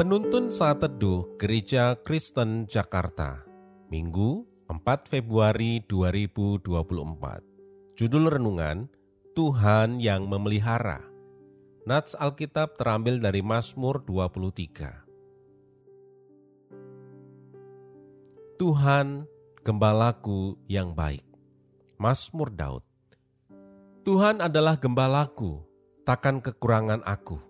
Penuntun Saat Teduh Gereja Kristen Jakarta Minggu 4 Februari 2024 Judul Renungan Tuhan yang Memelihara. Nats Alkitab terambil dari Mazmur 23 Tuhan gembalaku yang baik. Mazmur Daud. Tuhan adalah gembalaku, takkan kekurangan aku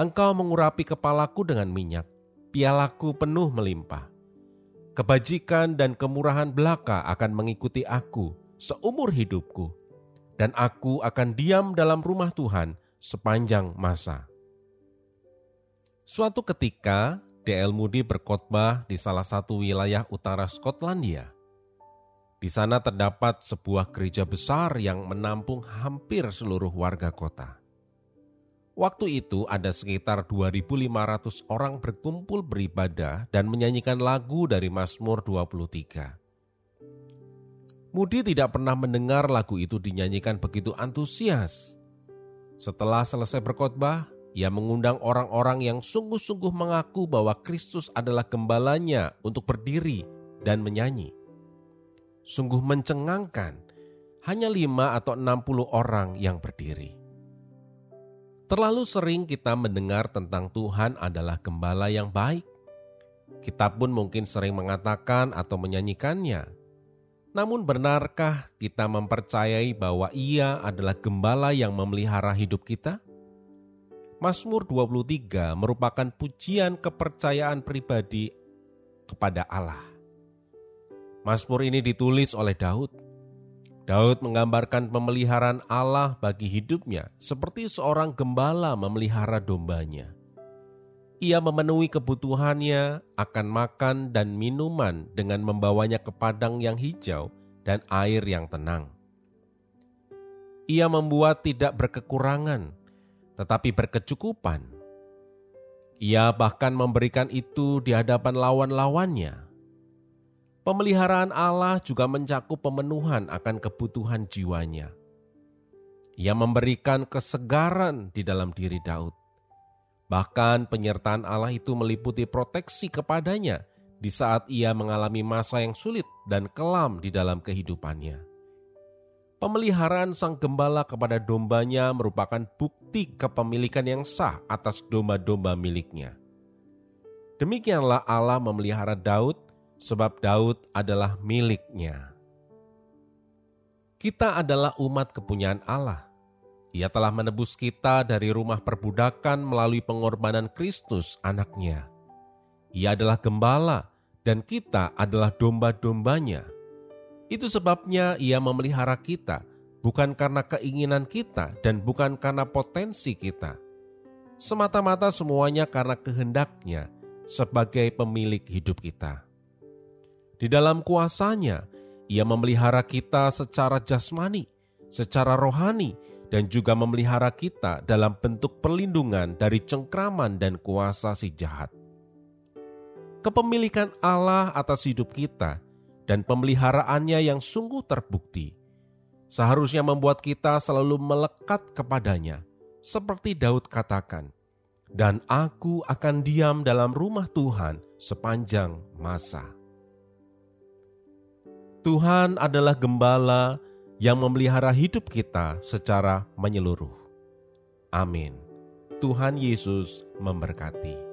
Engkau mengurapi kepalaku dengan minyak, pialaku penuh melimpah. Kebajikan dan kemurahan belaka akan mengikuti aku seumur hidupku, dan aku akan diam dalam rumah Tuhan sepanjang masa. Suatu ketika, D.L. Moody berkhotbah di salah satu wilayah utara Skotlandia. Di sana terdapat sebuah gereja besar yang menampung hampir seluruh warga kota. Waktu itu ada sekitar 2.500 orang berkumpul beribadah dan menyanyikan lagu dari Mazmur 23. Mudi tidak pernah mendengar lagu itu dinyanyikan begitu antusias. Setelah selesai berkhotbah, ia mengundang orang-orang yang sungguh-sungguh mengaku bahwa Kristus adalah gembalanya untuk berdiri dan menyanyi sungguh mencengangkan. Hanya lima atau enam puluh orang yang berdiri. Terlalu sering kita mendengar tentang Tuhan adalah gembala yang baik. Kita pun mungkin sering mengatakan atau menyanyikannya. Namun benarkah kita mempercayai bahwa ia adalah gembala yang memelihara hidup kita? Mazmur 23 merupakan pujian kepercayaan pribadi kepada Allah. Mazmur ini ditulis oleh Daud. Daud menggambarkan pemeliharaan Allah bagi hidupnya seperti seorang gembala memelihara dombanya. Ia memenuhi kebutuhannya akan makan dan minuman dengan membawanya ke padang yang hijau dan air yang tenang. Ia membuat tidak berkekurangan, tetapi berkecukupan. Ia bahkan memberikan itu di hadapan lawan-lawannya Pemeliharaan Allah juga mencakup pemenuhan akan kebutuhan jiwanya. Ia memberikan kesegaran di dalam diri Daud. Bahkan penyertaan Allah itu meliputi proteksi kepadanya di saat ia mengalami masa yang sulit dan kelam di dalam kehidupannya. Pemeliharaan sang gembala kepada dombanya merupakan bukti kepemilikan yang sah atas domba-domba miliknya. Demikianlah Allah memelihara Daud sebab Daud adalah miliknya. Kita adalah umat kepunyaan Allah. Ia telah menebus kita dari rumah perbudakan melalui pengorbanan Kristus anaknya. Ia adalah gembala dan kita adalah domba-dombanya. Itu sebabnya ia memelihara kita, bukan karena keinginan kita dan bukan karena potensi kita. Semata-mata semuanya karena kehendaknya sebagai pemilik hidup kita. Di dalam kuasanya, ia memelihara kita secara jasmani, secara rohani, dan juga memelihara kita dalam bentuk perlindungan dari cengkraman dan kuasa si jahat. Kepemilikan Allah atas hidup kita dan pemeliharaannya yang sungguh terbukti seharusnya membuat kita selalu melekat kepadanya, seperti Daud katakan, "Dan aku akan diam dalam rumah Tuhan sepanjang masa." Tuhan adalah gembala yang memelihara hidup kita secara menyeluruh. Amin. Tuhan Yesus memberkati.